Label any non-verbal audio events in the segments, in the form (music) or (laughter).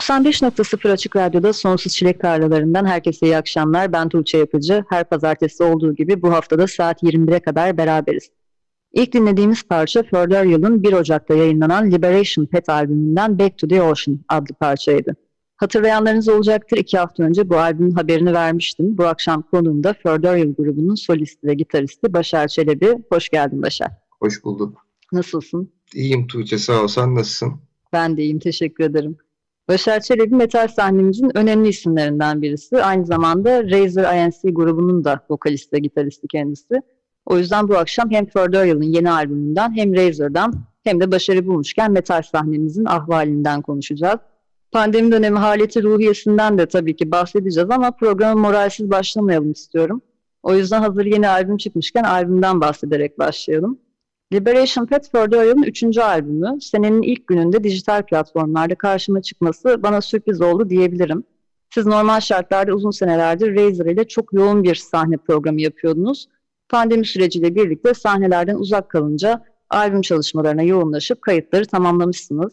95.0 Açık Radyo'da Sonsuz Çilek Tarlalarından herkese iyi akşamlar. Ben Tuğçe Yapıcı. Her pazartesi olduğu gibi bu haftada saat 21'e kadar beraberiz. İlk dinlediğimiz parça Further Yıl'ın 1 Ocak'ta yayınlanan Liberation Pet albümünden Back to the Ocean adlı parçaydı. Hatırlayanlarınız olacaktır. iki hafta önce bu albümün haberini vermiştim. Bu akşam konuğum da Further Yıl grubunun solisti ve gitaristi Başar Çelebi. Hoş geldin Başar. Hoş bulduk. Nasılsın? İyiyim Tuğçe sağ ol. Sen nasılsın? Ben de iyiyim. Teşekkür ederim. Başar Çelebi metal sahnemizin önemli isimlerinden birisi. Aynı zamanda Razer INC grubunun da vokalisti gitaristi kendisi. O yüzden bu akşam hem Further yeni albümünden hem Razer'dan hem de başarı bulmuşken metal sahnemizin ahvalinden konuşacağız. Pandemi dönemi haleti ruhiyesinden de tabii ki bahsedeceğiz ama programı moralsiz başlamayalım istiyorum. O yüzden hazır yeni albüm çıkmışken albümden bahsederek başlayalım. Liberation Pet for Dorian'ın üçüncü albümü. Senenin ilk gününde dijital platformlarda karşıma çıkması bana sürpriz oldu diyebilirim. Siz normal şartlarda uzun senelerdir Razer ile çok yoğun bir sahne programı yapıyordunuz. Pandemi süreciyle birlikte sahnelerden uzak kalınca albüm çalışmalarına yoğunlaşıp kayıtları tamamlamışsınız.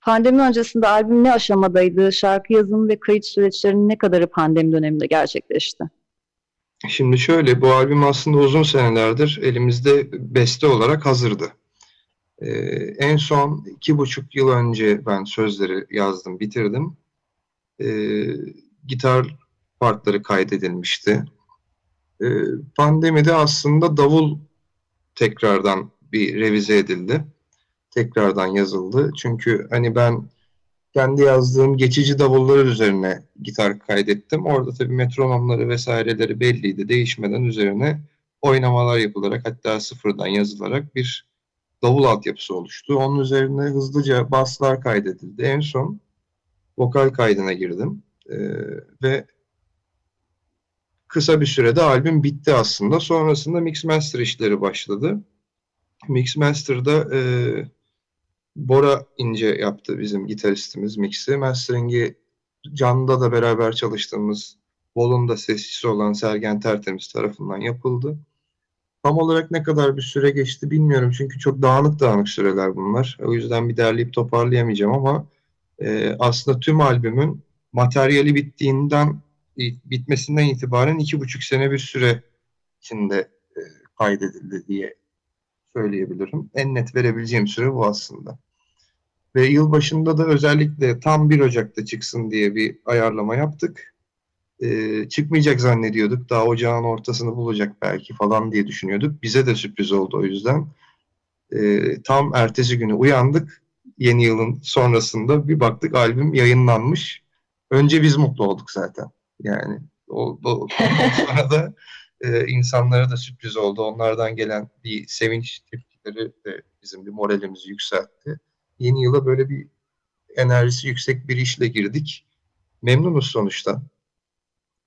Pandemi öncesinde albüm ne aşamadaydı, şarkı yazım ve kayıt süreçlerinin ne kadarı pandemi döneminde gerçekleşti? Şimdi şöyle, bu albüm aslında uzun senelerdir elimizde beste olarak hazırdı. Ee, en son iki buçuk yıl önce ben sözleri yazdım, bitirdim. Ee, gitar partları kaydedilmişti. Ee, pandemide aslında davul tekrardan bir revize edildi. Tekrardan yazıldı. Çünkü hani ben kendi yazdığım geçici davullar üzerine gitar kaydettim. Orada tabii metronomları vesaireleri belliydi. Değişmeden üzerine oynamalar yapılarak hatta sıfırdan yazılarak bir davul altyapısı oluştu. Onun üzerine hızlıca baslar kaydedildi. En son vokal kaydına girdim. Ee, ve kısa bir sürede albüm bitti aslında. Sonrasında mix master işleri başladı. Mix master'da e, Bora İnce yaptı bizim gitaristimiz mix'i. Mastering'i Can'da da beraber çalıştığımız Vol'un da sesçisi olan Sergen Tertemiz tarafından yapıldı. Tam olarak ne kadar bir süre geçti bilmiyorum çünkü çok dağınık dağınık süreler bunlar. O yüzden bir derleyip toparlayamayacağım ama e, aslında tüm albümün materyali bittiğinden bitmesinden itibaren iki buçuk sene bir süre içinde e, kaydedildi diye söyleyebilirim. En net verebileceğim süre bu aslında. Ve yılbaşında da özellikle tam 1 Ocak'ta çıksın diye bir ayarlama yaptık. Ee, çıkmayacak zannediyorduk. Daha ocağın ortasını bulacak belki falan diye düşünüyorduk. Bize de sürpriz oldu o yüzden. Ee, tam ertesi günü uyandık. Yeni yılın sonrasında bir baktık albüm yayınlanmış. Önce biz mutlu olduk zaten. Yani o, o sonra da e, insanlara da sürpriz oldu. Onlardan gelen bir sevinç tepkileri de bizim bir moralimizi yükseltti yeni yıla böyle bir enerjisi yüksek bir işle girdik. Memnunuz sonuçta.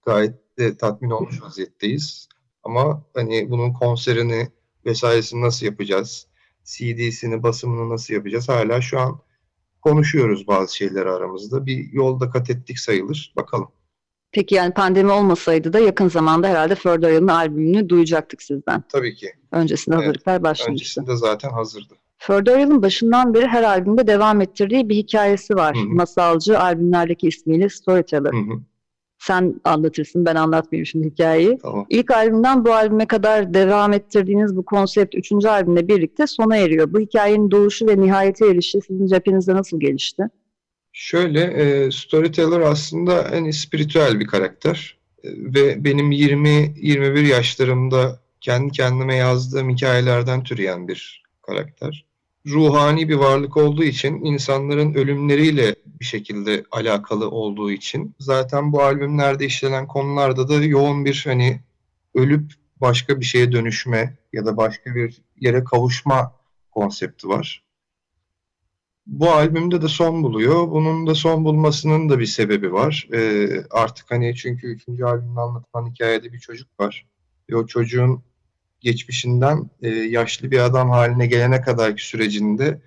Gayet de tatmin olmuş vaziyetteyiz. Ama hani bunun konserini vesairesini nasıl yapacağız? CD'sini, basımını nasıl yapacağız? Hala şu an konuşuyoruz bazı şeyler aramızda. Bir yolda kat ettik sayılır. Bakalım. Peki yani pandemi olmasaydı da yakın zamanda herhalde Further'ın albümünü duyacaktık sizden. Tabii ki. Öncesinde evet, hazırlıklar başlamıştı. Öncesinde zaten hazırdı. Further'ın başından beri her albümde devam ettirdiği bir hikayesi var. Hı-hı. Masalcı albümlerdeki ismiyle Storyteller. Hı-hı. Sen anlatırsın, ben anlatmayayım şimdi hikayeyi. Tamam. İlk albümden bu albüme kadar devam ettirdiğiniz bu konsept üçüncü albümle birlikte sona eriyor. Bu hikayenin doğuşu ve nihayete erişi sizin cephenizde nasıl gelişti? Şöyle, e, Storyteller aslında en spiritüel bir karakter. E, ve benim 20-21 yaşlarımda kendi kendime yazdığım hikayelerden türeyen bir karakter. Ruhani bir varlık olduğu için insanların ölümleriyle bir şekilde alakalı olduğu için zaten bu albümlerde işlenen konularda da yoğun bir hani ölüp başka bir şeye dönüşme ya da başka bir yere kavuşma konsepti var. Bu albümde de son buluyor. Bunun da son bulmasının da bir sebebi var. Ee, artık hani çünkü üçüncü albümde anlatılan hikayede bir çocuk var. Ve o çocuğun geçmişinden e, yaşlı bir adam haline gelene kadarki sürecinde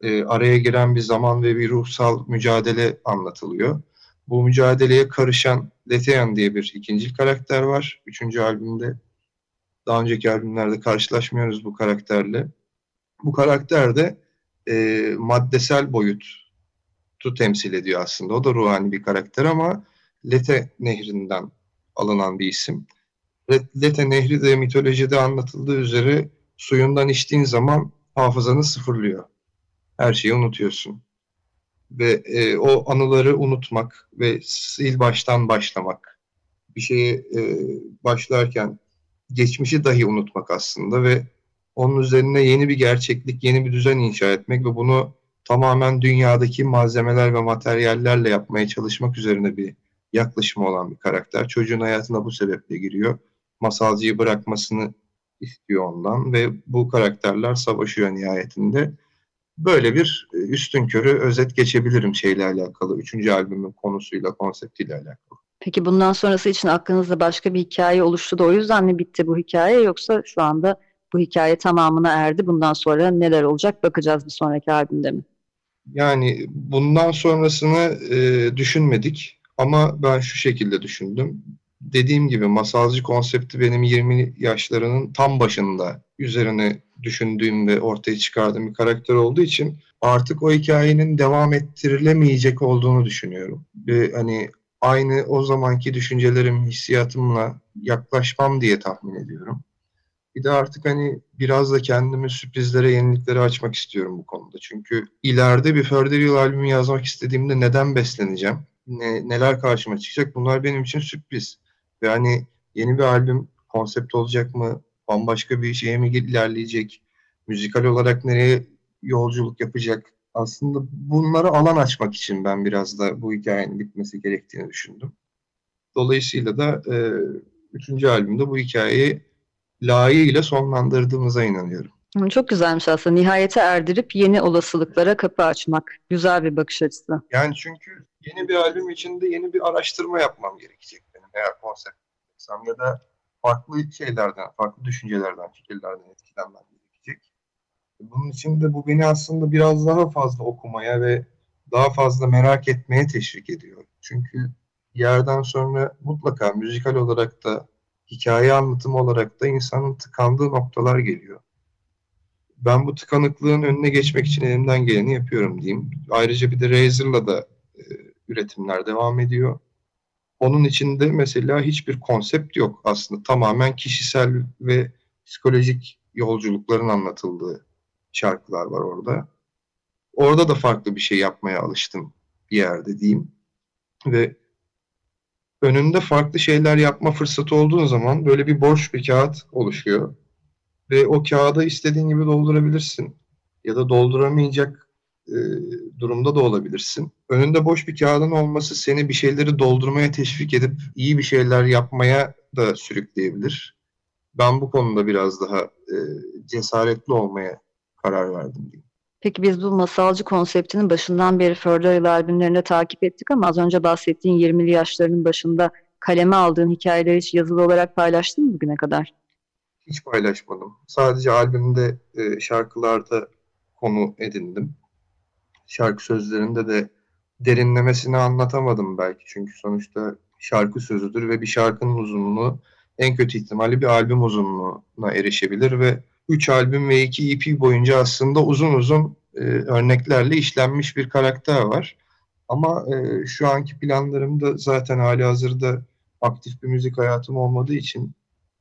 e, araya giren bir zaman ve bir ruhsal mücadele anlatılıyor. Bu mücadeleye karışan Leteyan diye bir ikinci karakter var. Üçüncü albümde. Daha önceki albümlerde karşılaşmıyoruz bu karakterle. Bu karakter de e, maddesel boyutu temsil ediyor aslında. O da ruhani bir karakter ama Lete nehrinden alınan bir isim. Lete Nehri de mitolojide anlatıldığı üzere suyundan içtiğin zaman hafızanı sıfırlıyor. Her şeyi unutuyorsun. Ve e, o anıları unutmak ve sil baştan başlamak. Bir şeye e, başlarken geçmişi dahi unutmak aslında ve onun üzerine yeni bir gerçeklik, yeni bir düzen inşa etmek ve bunu tamamen dünyadaki malzemeler ve materyallerle yapmaya çalışmak üzerine bir yaklaşımı olan bir karakter. Çocuğun hayatına bu sebeple giriyor masalcıyı bırakmasını istiyor ondan ve bu karakterler savaşıyor nihayetinde. Böyle bir e, üstün körü özet geçebilirim şeyle alakalı. Üçüncü albümün konusuyla, konseptiyle alakalı. Peki bundan sonrası için aklınızda başka bir hikaye oluştu da o yüzden mi bitti bu hikaye yoksa şu anda bu hikaye tamamına erdi. Bundan sonra neler olacak bakacağız bir sonraki albümde mi? Yani bundan sonrasını e, düşünmedik ama ben şu şekilde düşündüm dediğim gibi masalcı konsepti benim 20 yaşlarının tam başında üzerine düşündüğüm ve ortaya çıkardığım bir karakter olduğu için artık o hikayenin devam ettirilemeyecek olduğunu düşünüyorum. Ve hani aynı o zamanki düşüncelerim, hissiyatımla yaklaşmam diye tahmin ediyorum. Bir de artık hani biraz da kendimi sürprizlere, yeniliklere açmak istiyorum bu konuda. Çünkü ileride bir Further Yıl albümü yazmak istediğimde neden besleneceğim? Ne, neler karşıma çıkacak? Bunlar benim için sürpriz. Ve hani yeni bir albüm konsept olacak mı? Bambaşka bir şeye mi ilerleyecek? Müzikal olarak nereye yolculuk yapacak? Aslında bunları alan açmak için ben biraz da bu hikayenin bitmesi gerektiğini düşündüm. Dolayısıyla da e, üçüncü albümde bu hikayeyi layığıyla sonlandırdığımıza inanıyorum. Çok güzelmiş aslında. Nihayete erdirip yeni olasılıklara kapı açmak. Güzel bir bakış açısı. Yani çünkü yeni bir albüm içinde yeni bir araştırma yapmam gerekecek veya konsept ya da farklı şeylerden, farklı düşüncelerden, fikirlerden etkilenmem gerekecek. Bunun için de bu beni aslında biraz daha fazla okumaya ve daha fazla merak etmeye teşvik ediyor. Çünkü yerden sonra mutlaka müzikal olarak da hikaye anlatımı olarak da insanın tıkandığı noktalar geliyor. Ben bu tıkanıklığın önüne geçmek için elimden geleni yapıyorum diyeyim. Ayrıca bir de Razer'la da e, üretimler devam ediyor. Onun içinde mesela hiçbir konsept yok aslında. Tamamen kişisel ve psikolojik yolculukların anlatıldığı şarkılar var orada. Orada da farklı bir şey yapmaya alıştım bir yerde diyeyim. Ve önünde farklı şeyler yapma fırsatı olduğu zaman böyle bir boş bir kağıt oluşuyor. Ve o kağıdı istediğin gibi doldurabilirsin. Ya da dolduramayacak e, durumda da olabilirsin. Önünde boş bir kağıdın olması seni bir şeyleri doldurmaya teşvik edip iyi bir şeyler yapmaya da sürükleyebilir. Ben bu konuda biraz daha e, cesaretli olmaya karar verdim diyeyim. Peki biz bu masalcı konseptinin başından beri Yıl albümlerinde takip ettik ama az önce bahsettiğin 20'li yaşlarının başında kaleme aldığın hikayeleri hiç yazılı olarak paylaştın mı bugüne kadar? Hiç paylaşmadım. Sadece albümde e, şarkılarda konu edindim şarkı sözlerinde de derinlemesine anlatamadım belki. Çünkü sonuçta şarkı sözüdür ve bir şarkının uzunluğu en kötü ihtimalle bir albüm uzunluğuna erişebilir ve 3 albüm ve 2 EP boyunca aslında uzun uzun e, örneklerle işlenmiş bir karakter var. Ama e, şu anki planlarımda zaten hali hazırda aktif bir müzik hayatım olmadığı için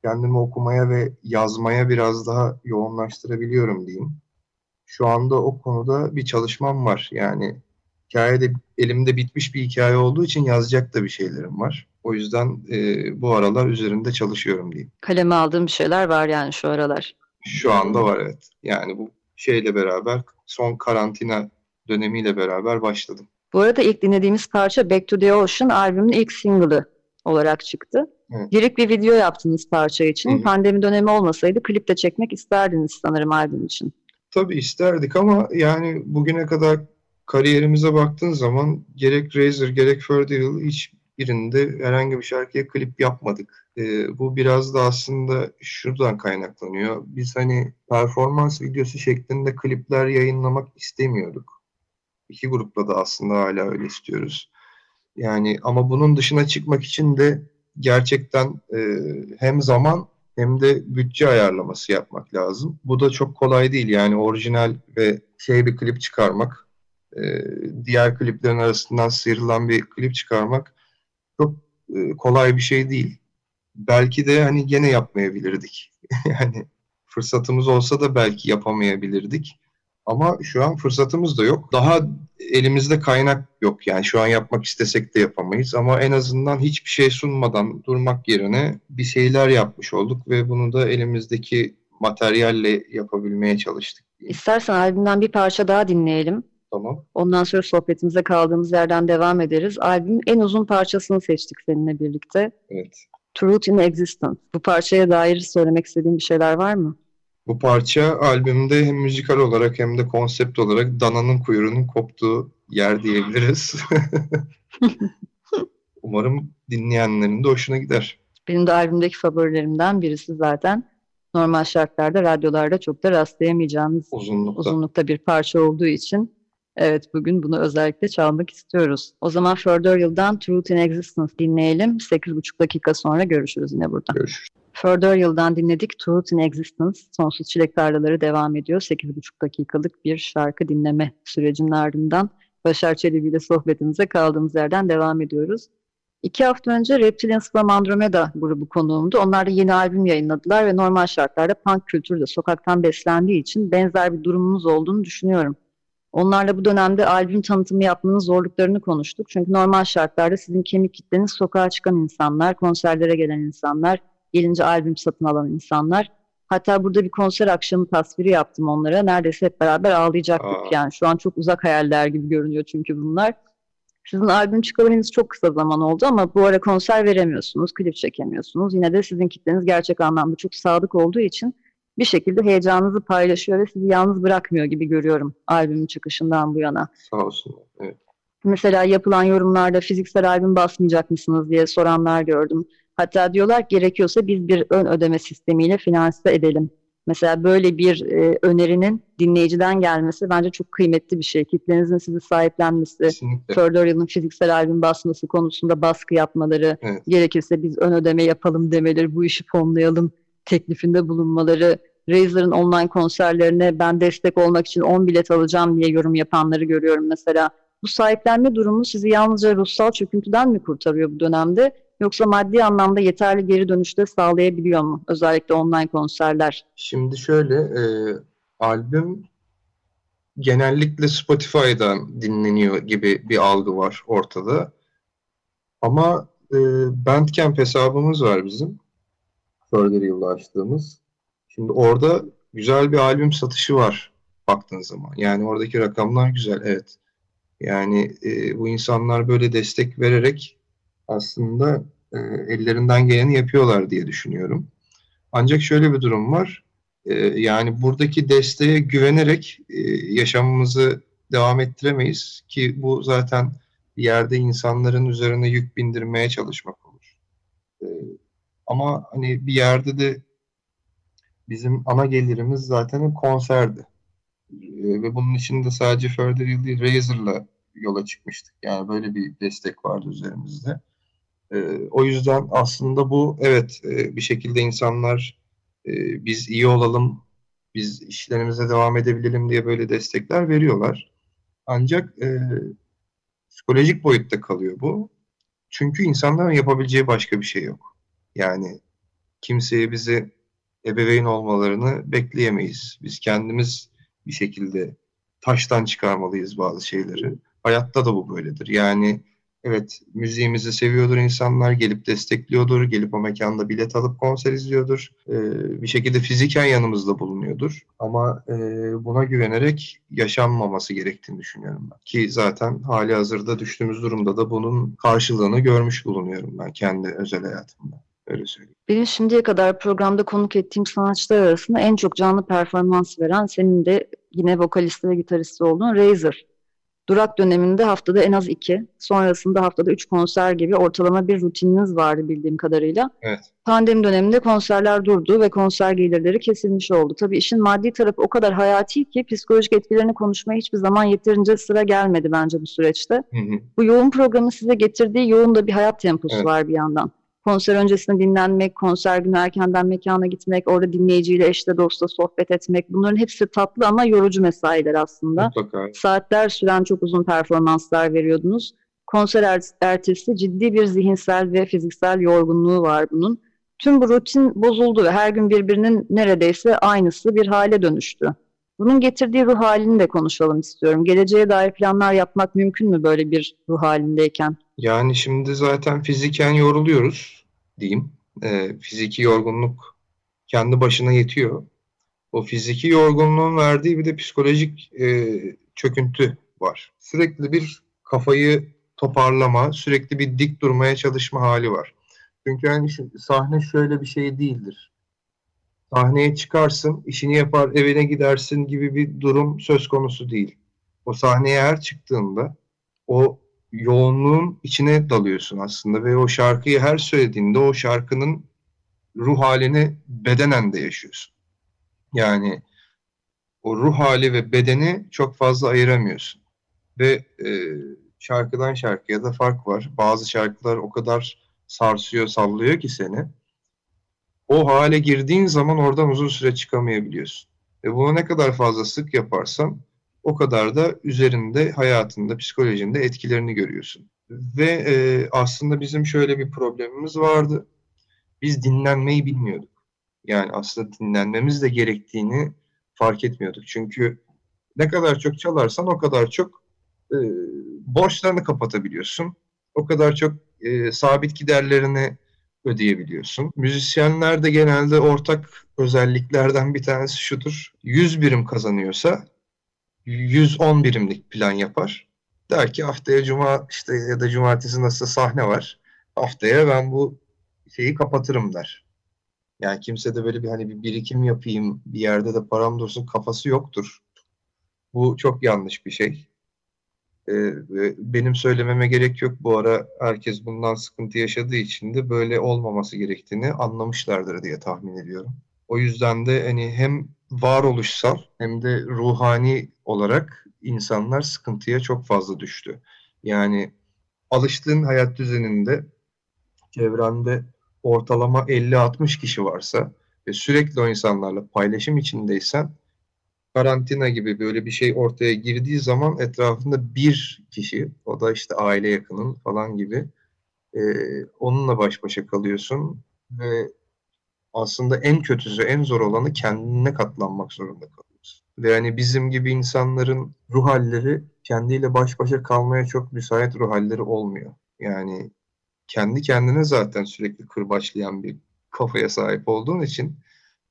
kendimi okumaya ve yazmaya biraz daha yoğunlaştırabiliyorum diyeyim şu anda o konuda bir çalışmam var. Yani hikayede elimde bitmiş bir hikaye olduğu için yazacak da bir şeylerim var. O yüzden e, bu aralar üzerinde çalışıyorum diyeyim. Kaleme aldığım bir şeyler var yani şu aralar. Şu anda var evet. Yani bu şeyle beraber son karantina dönemiyle beraber başladım. Bu arada ilk dinlediğimiz parça Back to the Ocean albümün ilk single'ı olarak çıktı. Evet. Bir video yaptınız parça için. Hı-hı. Pandemi dönemi olmasaydı klip de çekmek isterdiniz sanırım albüm için. Tabii isterdik ama yani bugüne kadar kariyerimize baktığın zaman gerek Razer gerek Further hiç birinde herhangi bir şarkıya klip yapmadık. E, bu biraz da aslında şuradan kaynaklanıyor. Biz hani performans videosu şeklinde klipler yayınlamak istemiyorduk. İki grupla da aslında hala öyle istiyoruz. Yani ama bunun dışına çıkmak için de gerçekten e, hem zaman hem de bütçe ayarlaması yapmak lazım. Bu da çok kolay değil yani orijinal ve şey bir klip çıkarmak, e, diğer kliplerin arasından sıyrılan bir klip çıkarmak çok e, kolay bir şey değil. Belki de hani gene yapmayabilirdik. (laughs) yani fırsatımız olsa da belki yapamayabilirdik. Ama şu an fırsatımız da yok. Daha elimizde kaynak yok. Yani şu an yapmak istesek de yapamayız. Ama en azından hiçbir şey sunmadan durmak yerine bir şeyler yapmış olduk ve bunu da elimizdeki materyalle yapabilmeye çalıştık. İstersen albümden bir parça daha dinleyelim. Tamam. Ondan sonra sohbetimize kaldığımız yerden devam ederiz. Albümün en uzun parçasını seçtik seninle birlikte. Evet. Truth in Existence. Bu parçaya dair söylemek istediğin bir şeyler var mı? Bu parça albümde hem müzikal olarak hem de konsept olarak dananın kuyruğunun koptuğu yer diyebiliriz. (laughs) Umarım dinleyenlerin de hoşuna gider. Benim de albümdeki favorilerimden birisi zaten. Normal şartlarda radyolarda çok da rastlayamayacağımız uzunlukta, uzunlukta bir parça olduğu için Evet, bugün bunu özellikle çalmak istiyoruz. O zaman Further Yıl'dan Truth in Existence dinleyelim. 8,5 dakika sonra görüşürüz yine burada. Görüşürüz. Further Yıl'dan dinledik. Truth in Existence. Sonsuz Çilek Tarlaları devam ediyor. 8,5 dakikalık bir şarkı dinleme sürecinin ardından Başar Çelebi ile sohbetimize kaldığımız yerden devam ediyoruz. İki hafta önce Reptilians from Andromeda grubu konuğumdu. Onlar da yeni albüm yayınladılar ve normal şartlarda punk kültürü de sokaktan beslendiği için benzer bir durumunuz olduğunu düşünüyorum. Onlarla bu dönemde albüm tanıtımı yapmanın zorluklarını konuştuk. Çünkü normal şartlarda sizin kemik kitleniz sokağa çıkan insanlar, konserlere gelen insanlar, gelince albüm satın alan insanlar. Hatta burada bir konser akşamı tasviri yaptım onlara. Neredeyse hep beraber ağlayacaktık Aa. yani. Şu an çok uzak hayaller gibi görünüyor çünkü bunlar. Sizin albüm çıkabilmeniz çok kısa zaman oldu ama bu ara konser veremiyorsunuz, klip çekemiyorsunuz. Yine de sizin kitleniz gerçek anlamda çok sadık olduğu için bir şekilde heyecanınızı paylaşıyor ve sizi yalnız bırakmıyor gibi görüyorum albümün çıkışından bu yana. Sağ olsun. Evet. Mesela yapılan yorumlarda fiziksel albüm basmayacak mısınız diye soranlar gördüm. Hatta diyorlar gerekiyorsa biz bir ön ödeme sistemiyle finanse edelim. Mesela böyle bir e, önerinin dinleyiciden gelmesi bence çok kıymetli bir şey. Kitlenizin sizi sahiplenmesi, Further Yıl'ın fiziksel albüm basması konusunda baskı yapmaları, evet. gerekirse biz ön ödeme yapalım demeleri, bu işi fonlayalım teklifinde bulunmaları, Razer'ın online konserlerine ben destek olmak için 10 bilet alacağım diye yorum yapanları görüyorum mesela. Bu sahiplenme durumu sizi yalnızca ruhsal çöküntüden mi kurtarıyor bu dönemde? Yoksa maddi anlamda yeterli geri dönüşte sağlayabiliyor mu? Özellikle online konserler. Şimdi şöyle, e, albüm genellikle Spotify'dan dinleniyor gibi bir algı var ortada. Ama e, Bandcamp hesabımız var bizim. Further yılda açtığımız. Şimdi orada güzel bir albüm satışı var baktığın zaman. Yani oradaki rakamlar güzel, evet. Yani e, bu insanlar böyle destek vererek aslında e, ellerinden geleni yapıyorlar diye düşünüyorum. Ancak şöyle bir durum var. E, yani buradaki desteğe güvenerek e, yaşamımızı devam ettiremeyiz ki bu zaten bir yerde insanların üzerine yük bindirmeye çalışmak olur. E, ama hani bir yerde de bizim ana gelirimiz zaten konserdi. E, ve bunun için de sadece Further Yıl değil Razer'la yola çıkmıştık. Yani böyle bir destek vardı üzerimizde. E, o yüzden aslında bu evet e, bir şekilde insanlar e, biz iyi olalım, biz işlerimize devam edebilelim diye böyle destekler veriyorlar. Ancak e, psikolojik boyutta kalıyor bu. Çünkü insanların yapabileceği başka bir şey yok. Yani kimseye bizi ebeveyn olmalarını bekleyemeyiz. Biz kendimiz bir şekilde taştan çıkarmalıyız bazı şeyleri. Hayatta da bu böyledir. Yani Evet, müziğimizi seviyordur insanlar, gelip destekliyordur, gelip o mekanda bilet alıp konser izliyordur. Ee, bir şekilde fiziken yanımızda bulunuyordur. Ama e, buna güvenerek yaşanmaması gerektiğini düşünüyorum ben. Ki zaten hali hazırda düştüğümüz durumda da bunun karşılığını görmüş bulunuyorum ben kendi özel hayatımda. Öyle söyleyeyim. Benim şimdiye kadar programda konuk ettiğim sanatçılar arasında en çok canlı performans veren senin de yine vokalisti ve gitaristi olduğun Razor Durak döneminde haftada en az iki, sonrasında haftada üç konser gibi ortalama bir rutininiz vardı bildiğim kadarıyla. Evet. Pandemi döneminde konserler durdu ve konser gelirleri kesilmiş oldu. Tabii işin maddi tarafı o kadar hayati ki psikolojik etkilerini konuşmaya hiçbir zaman yeterince sıra gelmedi bence bu süreçte. Hı hı. Bu yoğun programın size getirdiği yoğun da bir hayat temposu Evet. var bir yandan. Konser öncesinde dinlenmek, konser günü erkenden mekana gitmek, orada dinleyiciyle eşle dostla sohbet etmek bunların hepsi tatlı ama yorucu mesailer aslında. Mutlaka. Saatler süren çok uzun performanslar veriyordunuz. Konser er- ertesi ciddi bir zihinsel ve fiziksel yorgunluğu var bunun. Tüm bu rutin bozuldu ve her gün birbirinin neredeyse aynısı bir hale dönüştü. Bunun getirdiği ruh halini de konuşalım istiyorum. Geleceğe dair planlar yapmak mümkün mü böyle bir ruh halindeyken? Yani şimdi zaten fiziken yoruluyoruz diyeyim. Ee, fiziki yorgunluk kendi başına yetiyor. O fiziki yorgunluğun verdiği bir de psikolojik e, çöküntü var. Sürekli bir kafayı toparlama, sürekli bir dik durmaya çalışma hali var. Çünkü yani şu- sahne şöyle bir şey değildir. Sahneye çıkarsın, işini yapar, evine gidersin gibi bir durum söz konusu değil. O sahneye her çıktığında o yoğunluğun içine dalıyorsun aslında ve o şarkıyı her söylediğinde o şarkının ruh halini bedenen de yaşıyorsun. Yani o ruh hali ve bedeni çok fazla ayıramıyorsun. Ve e, şarkıdan şarkıya da fark var. Bazı şarkılar o kadar sarsıyor, sallıyor ki seni. O hale girdiğin zaman oradan uzun süre çıkamayabiliyorsun. Ve bunu ne kadar fazla sık yaparsan o kadar da üzerinde, hayatında, psikolojinde etkilerini görüyorsun. Ve e, aslında bizim şöyle bir problemimiz vardı. Biz dinlenmeyi bilmiyorduk. Yani aslında dinlenmemiz de gerektiğini fark etmiyorduk. Çünkü ne kadar çok çalarsan o kadar çok e, borçlarını kapatabiliyorsun. O kadar çok e, sabit giderlerini ödeyebiliyorsun. Müzisyenler de genelde ortak özelliklerden bir tanesi şudur. 100 birim kazanıyorsa 110 birimlik plan yapar. Der ki haftaya cuma işte ya da cumartesi nasıl sahne var. Haftaya ben bu şeyi kapatırım der. Yani kimse de böyle bir hani bir birikim yapayım, bir yerde de param dursun kafası yoktur. Bu çok yanlış bir şey. Ee, benim söylememe gerek yok. Bu ara herkes bundan sıkıntı yaşadığı için de böyle olmaması gerektiğini anlamışlardır diye tahmin ediyorum. O yüzden de hani hem varoluşsal hem de ruhani olarak insanlar sıkıntıya çok fazla düştü. Yani alıştığın hayat düzeninde çevrende ortalama 50-60 kişi varsa ve sürekli o insanlarla paylaşım içindeysen karantina gibi böyle bir şey ortaya girdiği zaman etrafında bir kişi, o da işte aile yakının falan gibi e, onunla baş başa kalıyorsun ve aslında en kötüsü, en zor olanı kendine katlanmak zorunda kalıyorsun. Ve hani bizim gibi insanların ruh halleri kendiyle baş başa kalmaya çok müsait ruh halleri olmuyor. Yani kendi kendine zaten sürekli kırbaçlayan bir kafaya sahip olduğun için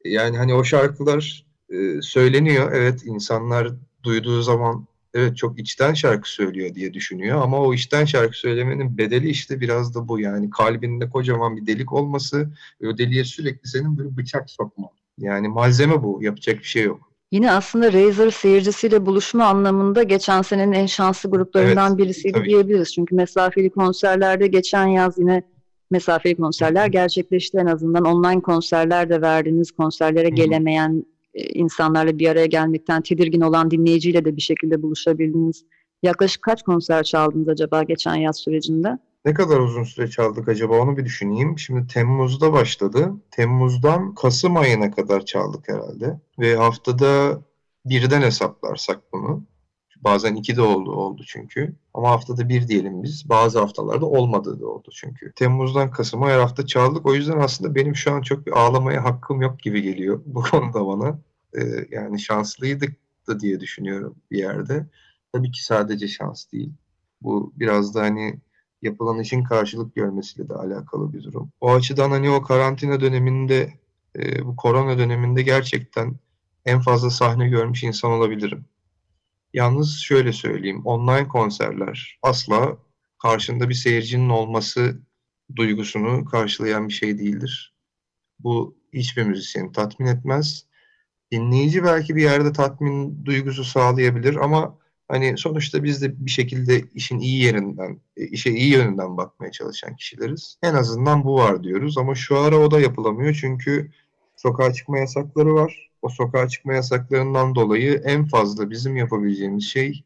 yani hani o şarkılar e, söyleniyor. Evet insanlar duyduğu zaman evet çok içten şarkı söylüyor diye düşünüyor ama o içten şarkı söylemenin bedeli işte biraz da bu yani kalbinde kocaman bir delik olması ve o deliğe sürekli senin böyle bıçak sokman. Yani malzeme bu. Yapacak bir şey yok. Yine aslında Razor seyircisiyle buluşma anlamında geçen senenin en şanslı gruplarından Evet, birisiydi tabii. diyebiliriz. Çünkü mesafeli konserlerde geçen yaz yine mesafeli konserler gerçekleşti en azından. Online konserler de verdiniz. Konserlere hı. gelemeyen e, insanlarla bir araya gelmekten tedirgin olan dinleyiciyle de bir şekilde buluşabildiniz. Yaklaşık kaç konser çaldınız acaba geçen yaz sürecinde? Ne kadar uzun süre çaldık acaba onu bir düşüneyim. Şimdi Temmuz'da başladı. Temmuz'dan Kasım ayına kadar çaldık herhalde. Ve haftada birden hesaplarsak bunu. Bazen iki de oldu, oldu çünkü. Ama haftada bir diyelim biz. Bazı haftalarda olmadığı da oldu çünkü. Temmuz'dan Kasım'a her hafta çaldık. O yüzden aslında benim şu an çok bir ağlamaya hakkım yok gibi geliyor (laughs) bu konuda bana. Ee, yani şanslıydık da diye düşünüyorum bir yerde. Tabii ki sadece şans değil. Bu biraz da hani yapılan işin karşılık görmesiyle de alakalı bir durum. O açıdan hani o karantina döneminde, e, bu korona döneminde gerçekten en fazla sahne görmüş insan olabilirim. Yalnız şöyle söyleyeyim, online konserler asla karşında bir seyircinin olması duygusunu karşılayan bir şey değildir. Bu hiçbir müzisyeni tatmin etmez. Dinleyici belki bir yerde tatmin duygusu sağlayabilir ama hani sonuçta biz de bir şekilde işin iyi yerinden, e, işe iyi yönünden bakmaya çalışan kişileriz. En azından bu var diyoruz ama şu ara o da yapılamıyor çünkü sokağa çıkma yasakları var. O sokağa çıkma yasaklarından dolayı en fazla bizim yapabileceğimiz şey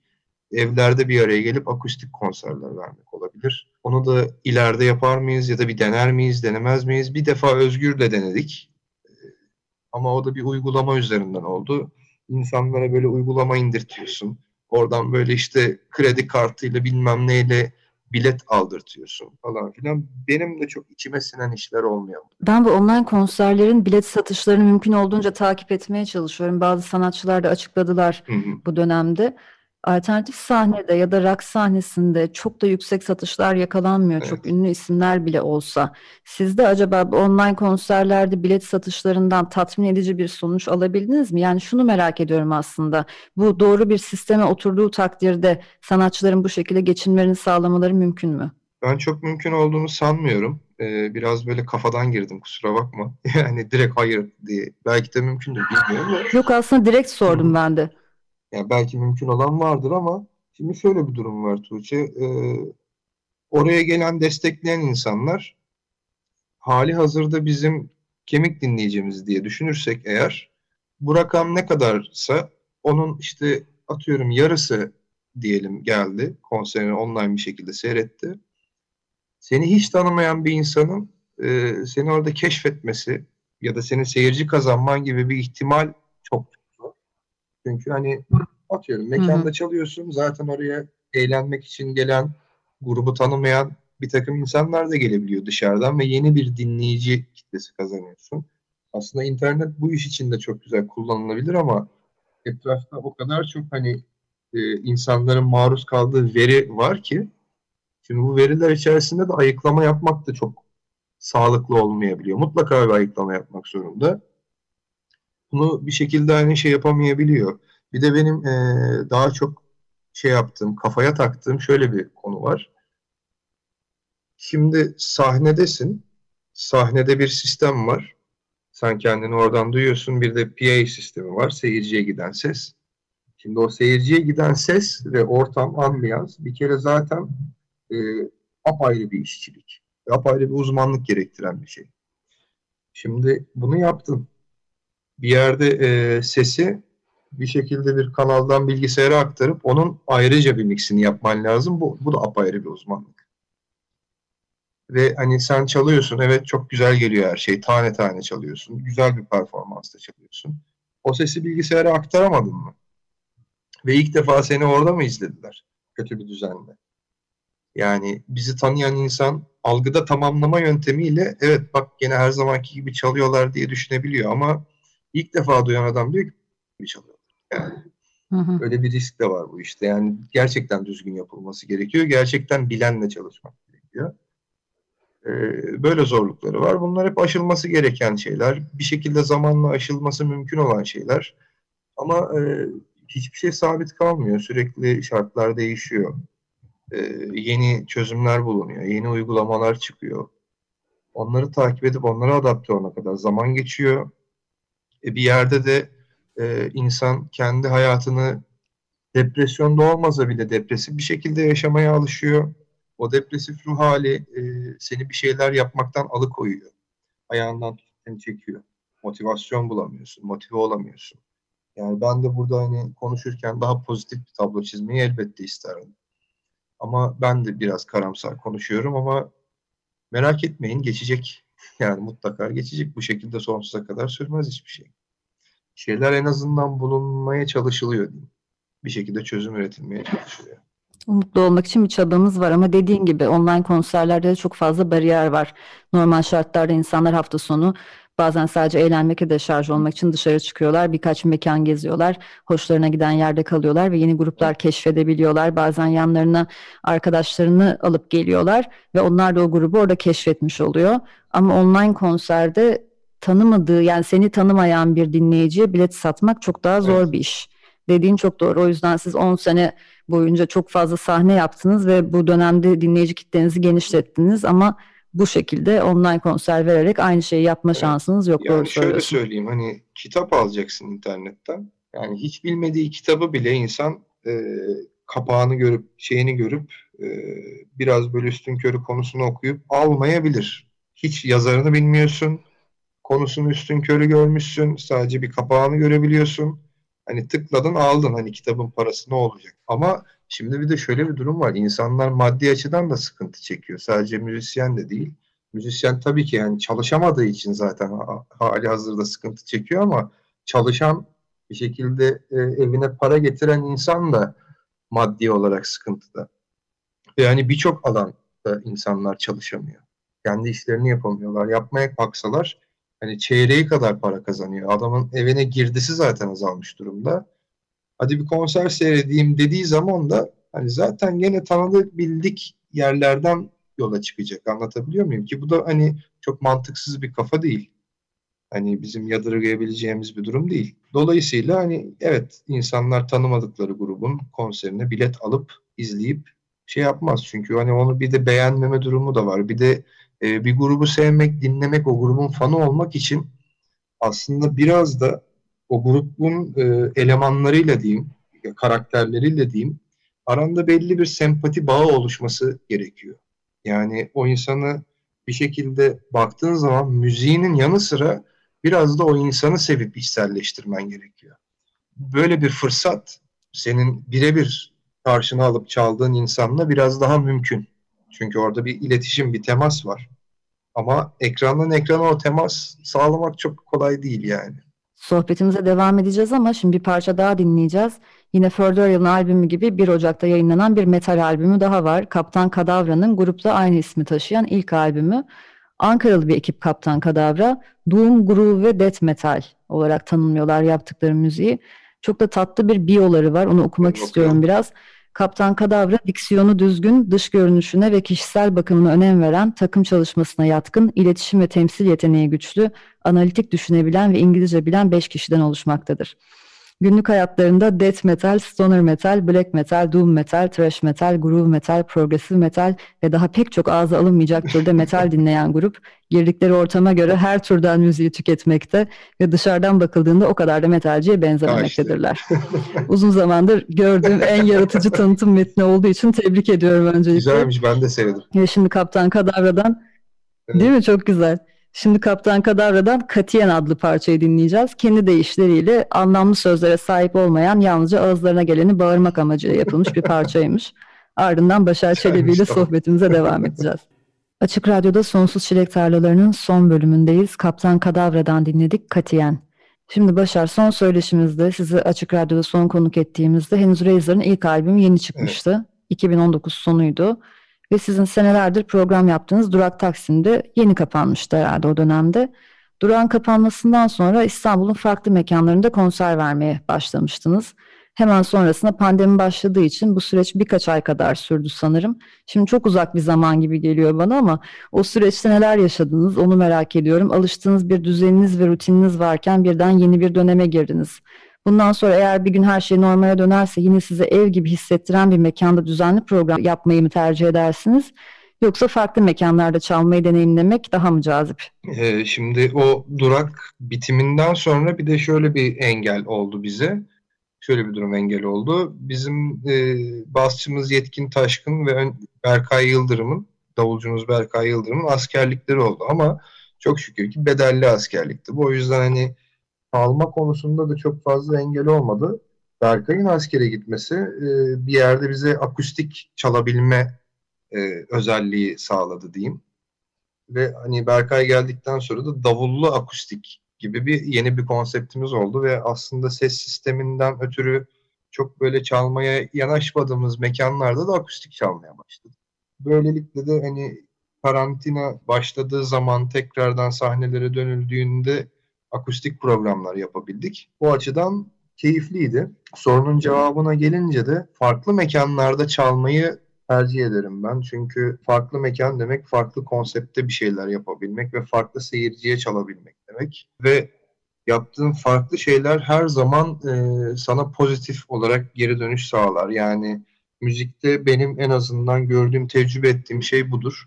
evlerde bir araya gelip akustik konserler vermek olabilir. Onu da ileride yapar mıyız ya da bir dener miyiz, denemez miyiz? Bir defa Özgür de denedik. Ee, ama o da bir uygulama üzerinden oldu. İnsanlara böyle uygulama indirtiyorsun. Oradan böyle işte kredi kartıyla bilmem neyle bilet aldırtıyorsun falan filan. Benim de çok içime sinen işler olmuyor. Ben bu online konserlerin bilet satışlarını mümkün olduğunca takip etmeye çalışıyorum. Bazı sanatçılar da açıkladılar hı hı. bu dönemde alternatif sahnede ya da rock sahnesinde çok da yüksek satışlar yakalanmıyor. Evet. Çok ünlü isimler bile olsa. Sizde acaba online konserlerde bilet satışlarından tatmin edici bir sonuç alabildiniz mi? Yani şunu merak ediyorum aslında. Bu doğru bir sisteme oturduğu takdirde sanatçıların bu şekilde geçinmelerini sağlamaları mümkün mü? Ben çok mümkün olduğunu sanmıyorum. Ee, biraz böyle kafadan girdim kusura bakma. (laughs) Yani direkt hayır diye. Belki de mümkündür bilmiyorum. Yok aslında direkt sordum ben de. Yani belki mümkün olan vardır ama şimdi şöyle bir durum var Tuğçe. E, oraya gelen destekleyen insanlar hali hazırda bizim kemik dinleyicimiz diye düşünürsek eğer bu rakam ne kadarsa onun işte atıyorum yarısı diyelim geldi konserini online bir şekilde seyretti. Seni hiç tanımayan bir insanın e, seni orada keşfetmesi ya da senin seyirci kazanman gibi bir ihtimal çok çünkü hani atıyorum mekanda Hı-hı. çalıyorsun zaten oraya eğlenmek için gelen grubu tanımayan bir takım insanlar da gelebiliyor dışarıdan ve yeni bir dinleyici kitlesi kazanıyorsun. Aslında internet bu iş için de çok güzel kullanılabilir ama etrafta o kadar çok hani e, insanların maruz kaldığı veri var ki şimdi bu veriler içerisinde de ayıklama yapmak da çok sağlıklı olmayabiliyor. Mutlaka bir ayıklama yapmak zorunda bunu bir şekilde aynı şey yapamayabiliyor. Bir de benim e, daha çok şey yaptığım, kafaya taktığım şöyle bir konu var. Şimdi sahnedesin. Sahnede bir sistem var. Sen kendini oradan duyuyorsun. Bir de PA sistemi var. Seyirciye giden ses. Şimdi o seyirciye giden ses ve ortam, ambiyans bir kere zaten e, apayrı bir işçilik. Apayrı bir uzmanlık gerektiren bir şey. Şimdi bunu yaptın bir yerde e, sesi bir şekilde bir kanaldan bilgisayara aktarıp onun ayrıca bir mixini yapman lazım. Bu, bu da apayrı bir uzmanlık. Ve hani sen çalıyorsun, evet çok güzel geliyor her şey, tane tane çalıyorsun, güzel bir performansla çalıyorsun. O sesi bilgisayara aktaramadın mı? Ve ilk defa seni orada mı izlediler? Kötü bir düzenle. Yani bizi tanıyan insan algıda tamamlama yöntemiyle evet bak gene her zamanki gibi çalıyorlar diye düşünebiliyor ama ilk defa duyan adam diyor ki bir çalıyor. Yani hı hı. öyle bir risk de var bu işte. Yani gerçekten düzgün yapılması gerekiyor. Gerçekten bilenle çalışmak gerekiyor. Ee, böyle zorlukları var. Bunlar hep aşılması gereken şeyler. Bir şekilde zamanla aşılması mümkün olan şeyler. Ama e, hiçbir şey sabit kalmıyor. Sürekli şartlar değişiyor. Ee, yeni çözümler bulunuyor. Yeni uygulamalar çıkıyor. Onları takip edip onlara adapte olana kadar zaman geçiyor. E, bir yerde de e, insan kendi hayatını depresyonda olmasa bile depresif bir şekilde yaşamaya alışıyor. O depresif ruh hali e, seni bir şeyler yapmaktan alıkoyuyor. Ayağından seni çekiyor. Motivasyon bulamıyorsun, motive olamıyorsun. Yani ben de burada hani konuşurken daha pozitif bir tablo çizmeyi elbette isterim. Ama ben de biraz karamsar konuşuyorum ama merak etmeyin geçecek. (laughs) Yani mutlaka geçecek. Bu şekilde sonsuza kadar sürmez hiçbir şey. Şeyler en azından bulunmaya çalışılıyor. Bir şekilde çözüm üretilmeye çalışılıyor. Mutlu olmak için bir çabamız var ama dediğin gibi online konserlerde de çok fazla bariyer var. Normal şartlarda insanlar hafta sonu Bazen sadece eğlenmek ya da şarj olmak için dışarı çıkıyorlar. Birkaç mekan geziyorlar. Hoşlarına giden yerde kalıyorlar ve yeni gruplar keşfedebiliyorlar. Bazen yanlarına arkadaşlarını alıp geliyorlar ve onlar da o grubu orada keşfetmiş oluyor. Ama online konserde tanımadığı yani seni tanımayan bir dinleyiciye bilet satmak çok daha zor evet. bir iş. Dediğin çok doğru. O yüzden siz 10 sene boyunca çok fazla sahne yaptınız ve bu dönemde dinleyici kitlenizi genişlettiniz ama bu şekilde online konser vererek aynı şeyi yapma evet. şansınız yok. Yani şöyle söyleyeyim hani kitap alacaksın internetten. Yani hiç bilmediği kitabı bile insan e, kapağını görüp şeyini görüp e, biraz böyle üstün körü konusunu okuyup almayabilir. Hiç yazarını bilmiyorsun. Konusunu üstün körü görmüşsün. Sadece bir kapağını görebiliyorsun. Hani tıkladın aldın hani kitabın parası ne olacak. Ama şimdi bir de şöyle bir durum var. İnsanlar maddi açıdan da sıkıntı çekiyor. Sadece müzisyen de değil. Müzisyen tabii ki yani çalışamadığı için zaten hali hazırda sıkıntı çekiyor ama çalışan bir şekilde e, evine para getiren insan da maddi olarak sıkıntıda. Yani birçok alanda insanlar çalışamıyor. Kendi işlerini yapamıyorlar. Yapmaya kalksalar hani çeyreği kadar para kazanıyor. Adamın evine girdisi zaten azalmış durumda. Hadi bir konser seyredeyim dediği zaman da hani zaten gene tanıdık bildik yerlerden yola çıkacak. Anlatabiliyor muyum? Ki bu da hani çok mantıksız bir kafa değil. Hani bizim yadırgayabileceğimiz bir durum değil. Dolayısıyla hani evet insanlar tanımadıkları grubun konserine bilet alıp izleyip şey yapmaz. Çünkü hani onu bir de beğenmeme durumu da var. Bir de e, bir grubu sevmek, dinlemek, o grubun fanı olmak için aslında biraz da o grubun e, elemanlarıyla diyeyim, karakterleriyle diyeyim, aranda belli bir sempati bağı oluşması gerekiyor. Yani o insanı bir şekilde baktığın zaman müziğinin yanı sıra biraz da o insanı sevip içselleştirmen gerekiyor. Böyle bir fırsat senin birebir karşına alıp çaldığın insanla biraz daha mümkün. Çünkü orada bir iletişim, bir temas var. Ama ekrandan ekrana o temas sağlamak çok kolay değil yani. Sohbetimize devam edeceğiz ama şimdi bir parça daha dinleyeceğiz. Yine Furtheral'ın albümü gibi 1 Ocak'ta yayınlanan bir metal albümü daha var. Kaptan Kadavra'nın grupla aynı ismi taşıyan ilk albümü. Ankaralı bir ekip Kaptan Kadavra, Doom, Groove ve Death Metal olarak tanımlıyorlar yaptıkları müziği. Çok da tatlı bir biyoları var. Onu okumak istiyorum biraz. Kaptan Kadavra diksiyonu düzgün, dış görünüşüne ve kişisel bakımına önem veren, takım çalışmasına yatkın, iletişim ve temsil yeteneği güçlü, analitik düşünebilen ve İngilizce bilen beş kişiden oluşmaktadır. Günlük hayatlarında death metal, stoner metal, black metal, doom metal, thrash metal, groove metal, progressive metal ve daha pek çok ağza alınmayacak türde metal dinleyen grup, girdikleri ortama göre her türden müziği tüketmekte ve dışarıdan bakıldığında o kadar da metalciye benzememektedirler. (laughs) Uzun zamandır gördüğüm en yaratıcı tanıtım metni olduğu için tebrik ediyorum öncelikle. Güzelmiş, ben de sevdim. Ve şimdi Kaptan Kadavra'dan, evet. değil mi? Çok güzel. Şimdi Kaptan Kadavra'dan Katiyen adlı parçayı dinleyeceğiz. Kendi deyişleriyle anlamlı sözlere sahip olmayan yalnızca ağızlarına geleni bağırmak amacıyla yapılmış bir parçaymış. (laughs) Ardından Başar Çelebi ile sohbetimize devam edeceğiz. Açık Radyo'da Sonsuz Çilek Tarlaları'nın son bölümündeyiz. Kaptan Kadavra'dan dinledik Katiyen. Şimdi Başar son söyleşimizde sizi Açık Radyo'da son konuk ettiğimizde henüz Razor'ın ilk albümü yeni çıkmıştı. Evet. 2019 sonuydu ve sizin senelerdir program yaptığınız Durak Taksim'de yeni kapanmıştı herhalde o dönemde. Durağın kapanmasından sonra İstanbul'un farklı mekanlarında konser vermeye başlamıştınız. Hemen sonrasında pandemi başladığı için bu süreç birkaç ay kadar sürdü sanırım. Şimdi çok uzak bir zaman gibi geliyor bana ama o süreçte neler yaşadınız onu merak ediyorum. Alıştığınız bir düzeniniz ve rutininiz varken birden yeni bir döneme girdiniz. Bundan sonra eğer bir gün her şey normale dönerse yine size ev gibi hissettiren bir mekanda düzenli program yapmayı mı tercih edersiniz? Yoksa farklı mekanlarda çalmayı deneyimlemek daha mı cazip? Ee, şimdi o durak bitiminden sonra bir de şöyle bir engel oldu bize. Şöyle bir durum engel oldu. Bizim e, basçımız Yetkin Taşkın ve Berkay Yıldırım'ın, davulcumuz Berkay Yıldırım'ın askerlikleri oldu. Ama çok şükür ki bedelli askerlikti. Bu o yüzden hani alma konusunda da çok fazla engel olmadı. Berkay'ın askere gitmesi e, bir yerde bize akustik çalabilme e, özelliği sağladı diyeyim. Ve hani Berkay geldikten sonra da davullu akustik gibi bir yeni bir konseptimiz oldu ve aslında ses sisteminden ötürü çok böyle çalmaya yanaşmadığımız mekanlarda da akustik çalmaya başladık. Böylelikle de hani karantina başladığı zaman tekrardan sahnelere dönüldüğünde akustik programlar yapabildik. Bu açıdan keyifliydi. Sorunun cevabına gelince de farklı mekanlarda çalmayı tercih ederim ben. Çünkü farklı mekan demek farklı konsepte bir şeyler yapabilmek ve farklı seyirciye çalabilmek demek. Ve yaptığın farklı şeyler her zaman e, sana pozitif olarak geri dönüş sağlar. Yani müzikte benim en azından gördüğüm, tecrübe ettiğim şey budur.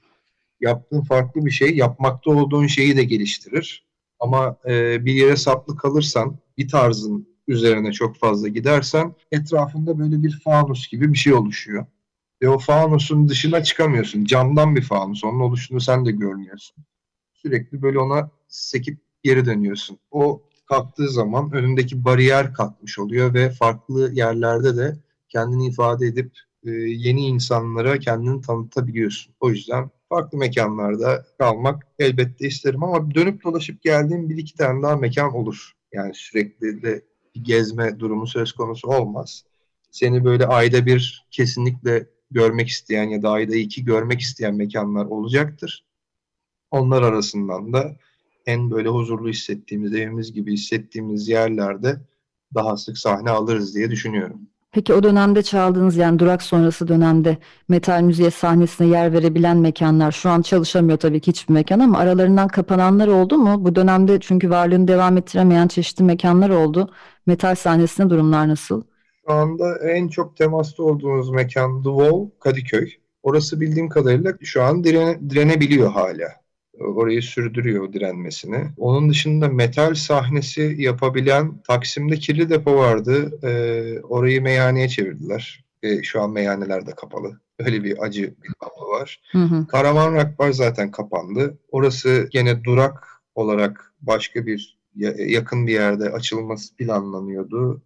Yaptığın farklı bir şey, yapmakta olduğun şeyi de geliştirir. Ama e, bir yere saplı kalırsan, bir tarzın üzerine çok fazla gidersen etrafında böyle bir fanus gibi bir şey oluşuyor. Ve o fanusun dışına çıkamıyorsun. Camdan bir fanus. Onun oluşunu sen de görmüyorsun. Sürekli böyle ona sekip geri dönüyorsun. O kalktığı zaman önündeki bariyer kalkmış oluyor ve farklı yerlerde de kendini ifade edip e, yeni insanlara kendini tanıtabiliyorsun. O yüzden farklı mekanlarda kalmak elbette isterim ama dönüp dolaşıp geldiğim bir iki tane daha mekan olur. Yani sürekli de gezme durumu söz konusu olmaz. Seni böyle ayda bir kesinlikle görmek isteyen ya da ayda iki görmek isteyen mekanlar olacaktır. Onlar arasından da en böyle huzurlu hissettiğimiz, evimiz gibi hissettiğimiz yerlerde daha sık sahne alırız diye düşünüyorum. Peki o dönemde çaldığınız yani durak sonrası dönemde metal müziğe sahnesine yer verebilen mekanlar şu an çalışamıyor tabii ki hiçbir mekan ama aralarından kapananlar oldu mu? Bu dönemde çünkü varlığını devam ettiremeyen çeşitli mekanlar oldu. Metal sahnesinde durumlar nasıl? Şu anda en çok temasta olduğumuz mekan The Wall, Kadıköy. Orası bildiğim kadarıyla şu an direne, direnebiliyor hala orayı sürdürüyor direnmesini. Onun dışında metal sahnesi yapabilen Taksim'de kirli depo vardı. E, orayı meyhaneye çevirdiler. E, şu an meyhaneler de kapalı. Öyle bir acı bir tablo var. Hı hı. Karaman Rock Bar zaten kapandı. Orası gene durak olarak başka bir yakın bir yerde açılması planlanıyordu.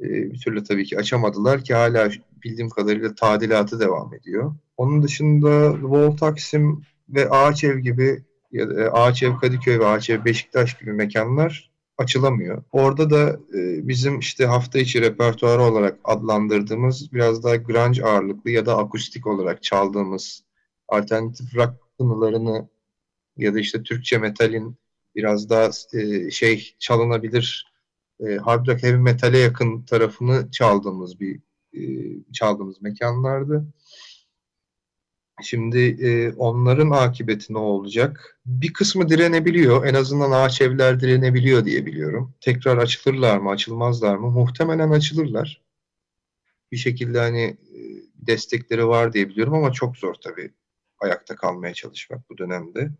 E, bir türlü tabii ki açamadılar ki hala bildiğim kadarıyla tadilatı devam ediyor. Onun dışında Vol Taksim ve Ağaçev gibi ya da e, Ağaçev Kadıköy ve Ağaçev Beşiktaş gibi mekanlar açılamıyor. Orada da e, bizim işte hafta içi repertuarı olarak adlandırdığımız biraz daha grunge ağırlıklı ya da akustik olarak çaldığımız alternatif rock tınılarını ya da işte Türkçe metalin biraz daha e, şey çalınabilir e, hard rock heavy metale yakın tarafını çaldığımız bir e, çaldığımız mekanlardı. Şimdi e, onların akıbeti ne olacak? Bir kısmı direnebiliyor. En azından ağaç evler direnebiliyor diye biliyorum. Tekrar açılırlar mı, açılmazlar mı? Muhtemelen açılırlar. Bir şekilde hani e, destekleri var diye biliyorum ama çok zor tabii ayakta kalmaya çalışmak bu dönemde.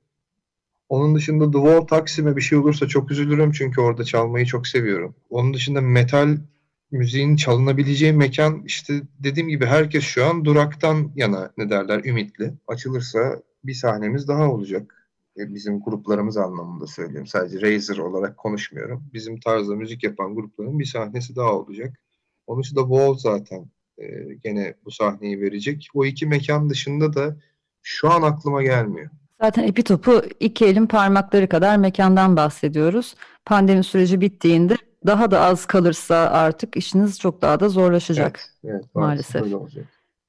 Onun dışında The Wall Taksim'e bir şey olursa çok üzülürüm çünkü orada çalmayı çok seviyorum. Onun dışında metal müziğin çalınabileceği mekan işte dediğim gibi herkes şu an duraktan yana ne derler ümitli. Açılırsa bir sahnemiz daha olacak. E, bizim gruplarımız anlamında söylüyorum. Sadece Razer olarak konuşmuyorum. Bizim tarzda müzik yapan grupların bir sahnesi daha olacak. Onun dışında Wall zaten e, gene bu sahneyi verecek. O iki mekan dışında da şu an aklıma gelmiyor. Zaten Epitop'u iki elin parmakları kadar mekandan bahsediyoruz. Pandemi süreci bittiğinde daha da az kalırsa artık işiniz çok daha da zorlaşacak evet, evet, maalesef.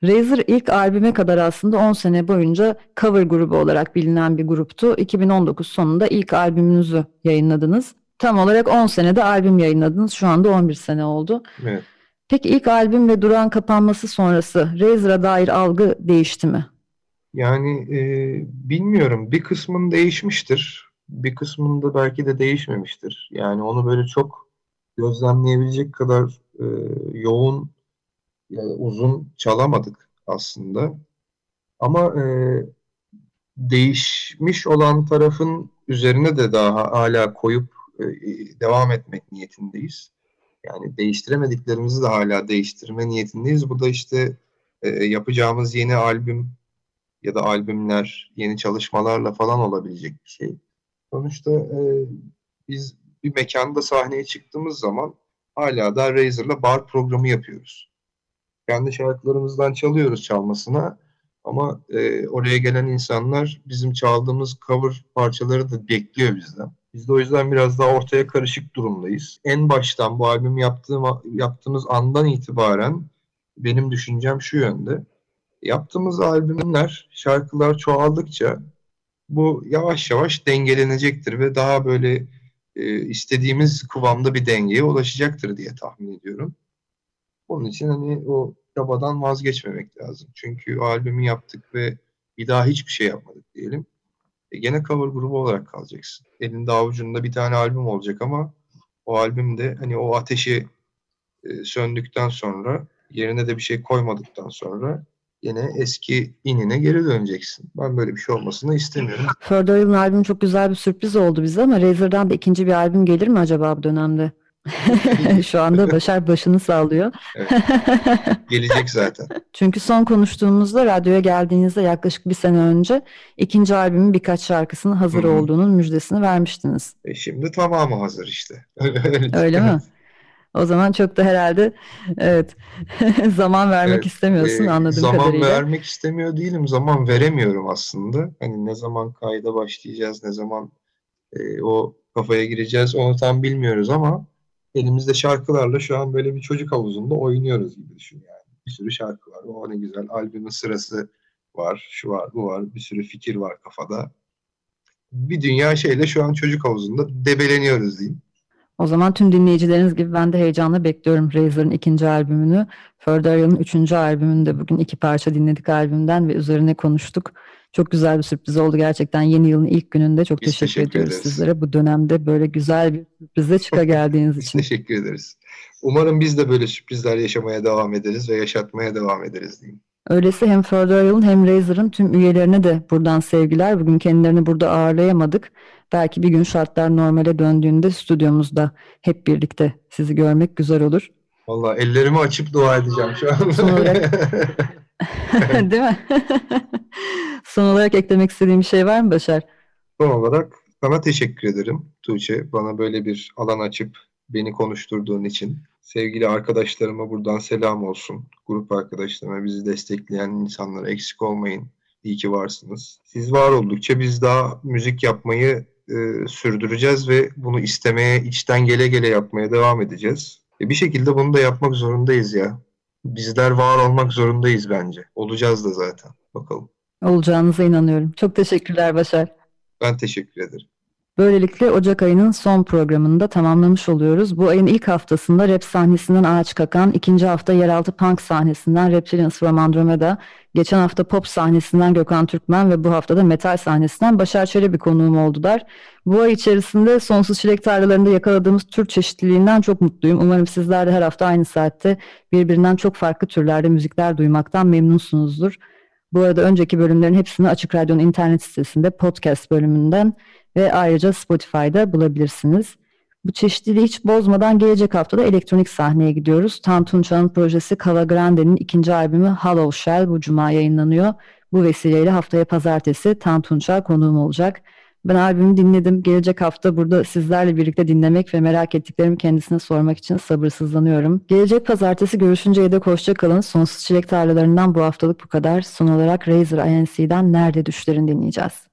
Razer ilk albüme kadar aslında 10 sene boyunca cover grubu olarak bilinen bir gruptu. 2019 sonunda ilk albümünüzü yayınladınız. Tam olarak 10 senede albüm yayınladınız. Şu anda 11 sene oldu. Evet. Peki ilk albüm ve duran kapanması sonrası Razer'a dair algı değişti mi? Yani e, bilmiyorum. Bir kısmın değişmiştir. Bir kısmında belki de değişmemiştir. Yani onu böyle çok gözlemleyebilecek kadar e, yoğun, yani uzun çalamadık aslında. Ama e, değişmiş olan tarafın üzerine de daha hala koyup e, devam etmek niyetindeyiz. Yani değiştiremediklerimizi de hala değiştirme niyetindeyiz. Bu da işte e, yapacağımız yeni albüm ya da albümler, yeni çalışmalarla falan olabilecek bir şey. Sonuçta e, biz bir mekanda sahneye çıktığımız zaman hala da Razer'la bar programı yapıyoruz. Kendi şarkılarımızdan çalıyoruz çalmasına ama e, oraya gelen insanlar bizim çaldığımız cover parçaları da bekliyor bizden. Biz de o yüzden biraz daha ortaya karışık durumdayız. En baştan bu albüm yaptığım, yaptığımız andan itibaren benim düşüncem şu yönde. Yaptığımız albümler, şarkılar çoğaldıkça bu yavaş yavaş dengelenecektir ve daha böyle e, istediğimiz kıvamda bir dengeye ulaşacaktır diye tahmin ediyorum. Onun için hani o çabadan vazgeçmemek lazım. Çünkü o albümü yaptık ve bir daha hiçbir şey yapmadık diyelim. E gene cover grubu olarak kalacaksın. Elinde avucunda bir tane albüm olacak ama o albümde hani o ateşi e, söndükten sonra yerine de bir şey koymadıktan sonra yine eski inine geri döneceksin. Ben böyle bir şey olmasını istemiyorum. (laughs) Further Yıl'ın albümü çok güzel bir sürpriz oldu bize ama Razor'dan da ikinci bir albüm gelir mi acaba bu dönemde? (laughs) Şu anda Başar başını sallıyor. Evet. Gelecek zaten. (laughs) Çünkü son konuştuğumuzda radyoya geldiğinizde yaklaşık bir sene önce ikinci albümün birkaç şarkısının hazır Hı-hı. olduğunun müjdesini vermiştiniz. E şimdi tamamı hazır işte. Öyle mi? O zaman çok da herhalde evet (laughs) zaman vermek evet, istemiyorsun e, anladığım zaman kadarıyla. Zaman vermek istemiyor değilim. Zaman veremiyorum aslında. Hani ne zaman kayda başlayacağız, ne zaman e, o kafaya gireceğiz onu tam bilmiyoruz ama elimizde şarkılarla şu an böyle bir çocuk havuzunda oynuyoruz gibi düşün yani. Bir sürü şarkı var. O ne güzel. Albümün sırası var. Şu var, bu var. Bir sürü fikir var kafada. Bir dünya şeyle şu an çocuk havuzunda debeleniyoruz diyeyim. O zaman tüm dinleyicileriniz gibi ben de heyecanla bekliyorum Razor'ın ikinci albümünü. Yıl'ın üçüncü albümünü de bugün iki parça dinledik albümden ve üzerine konuştuk. Çok güzel bir sürpriz oldu gerçekten yeni yılın ilk gününde. Çok teşekkür, teşekkür ediyoruz ederiz. sizlere bu dönemde böyle güzel bir sürprize çıka (laughs) geldiğiniz için. teşekkür ederiz. Umarım biz de böyle sürprizler yaşamaya devam ederiz ve yaşatmaya devam ederiz diyeyim. Öyleyse hem Further Yıl'ın hem Razor'ın tüm üyelerine de buradan sevgiler. Bugün kendilerini burada ağırlayamadık. Belki bir gün şartlar normale döndüğünde stüdyomuzda hep birlikte sizi görmek güzel olur. Valla ellerimi açıp dua edeceğim şu an. (laughs) Son olarak... (laughs) Değil mi? (laughs) Son olarak eklemek istediğim bir şey var mı Başar? Son olarak sana teşekkür ederim Tuğçe. Bana böyle bir alan açıp beni konuşturduğun için. Sevgili arkadaşlarıma buradan selam olsun. Grup arkadaşlarıma, bizi destekleyen insanlara eksik olmayın. İyi ki varsınız. Siz var oldukça biz daha müzik yapmayı e, sürdüreceğiz ve bunu istemeye, içten gele gele yapmaya devam edeceğiz. E, bir şekilde bunu da yapmak zorundayız ya. Bizler var olmak zorundayız bence. Olacağız da zaten. Bakalım. Olacağınıza inanıyorum. Çok teşekkürler Başar. Ben teşekkür ederim. Böylelikle Ocak ayının son programını da tamamlamış oluyoruz. Bu ayın ilk haftasında rap sahnesinden Ağaç Kakan, ikinci hafta yeraltı punk sahnesinden Reptilians from Andromeda, geçen hafta pop sahnesinden Gökhan Türkmen ve bu hafta da metal sahnesinden Başar Çelebi konuğum oldular. Bu ay içerisinde Sonsuz Çilek Tarlalarında yakaladığımız tür çeşitliliğinden çok mutluyum. Umarım sizler de her hafta aynı saatte birbirinden çok farklı türlerde müzikler duymaktan memnunsunuzdur. Bu arada önceki bölümlerin hepsini Açık Radyo'nun internet sitesinde podcast bölümünden ve ayrıca Spotify'da bulabilirsiniz. Bu çeşitliliği hiç bozmadan gelecek haftada elektronik sahneye gidiyoruz. Tan Tunçan'ın projesi Cava Grande'nin ikinci albümü Hollow Shell bu cuma yayınlanıyor. Bu vesileyle haftaya pazartesi Tan Tunç'a konuğum olacak. Ben albümü dinledim. Gelecek hafta burada sizlerle birlikte dinlemek ve merak ettiklerimi kendisine sormak için sabırsızlanıyorum. Gelecek pazartesi görüşünceye dek hoşça kalın. Sonsuz Çilek Tarlalarından bu haftalık bu kadar. Son olarak Razer INC'den Nerede Düşlerin dinleyeceğiz.